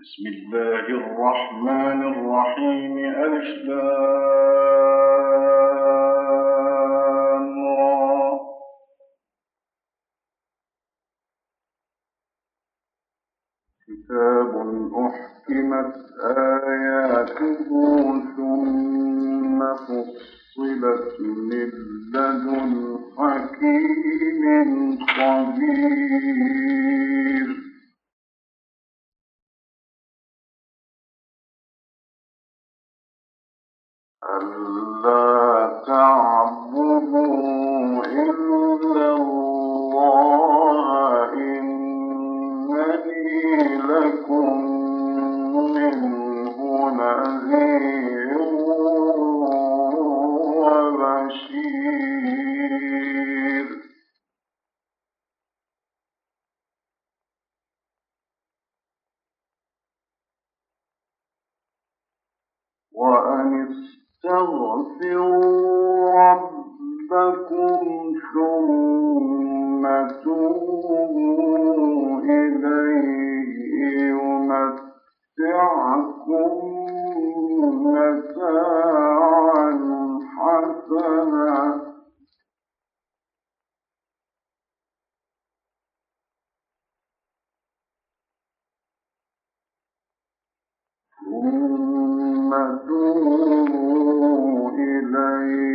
بسم الله الرحمن الرحيم ألف كتاب أحكمت آياته ثم من لدن حكيم ألا تعبدوا إلا الله إنني لكم منه نذير. استغفروا ربكم ثم توبوا إليه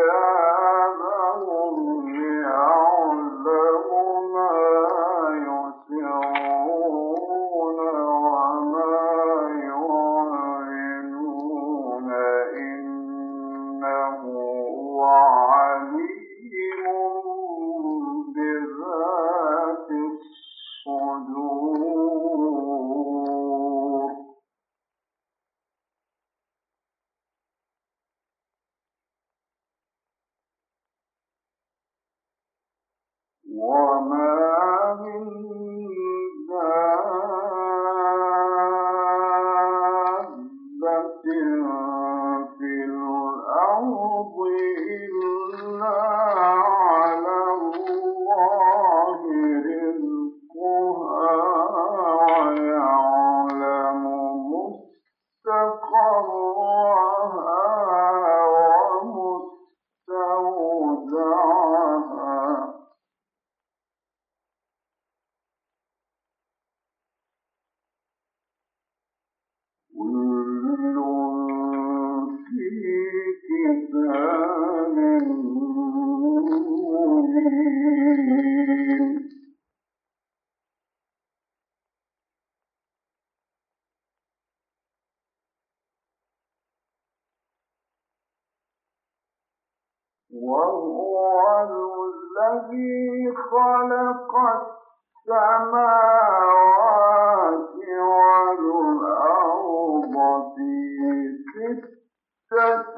وهو الذي خلق السماوات والأرض في ستة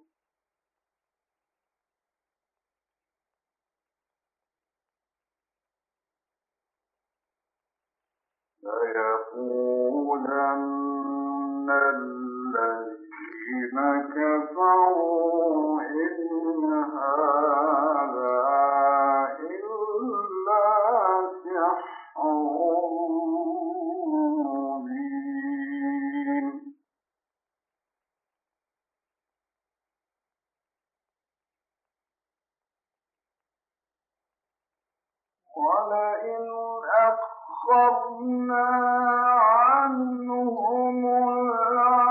ولئن أخرنا عنهم العذاب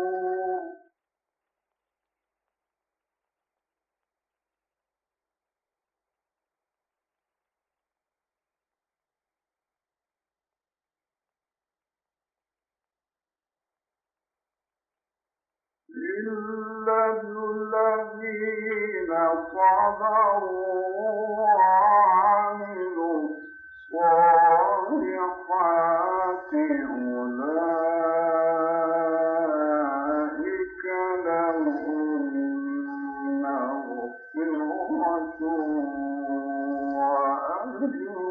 إلا الذين صبروا وعملوا الصالحات أولئك لهم مغفرة وأجر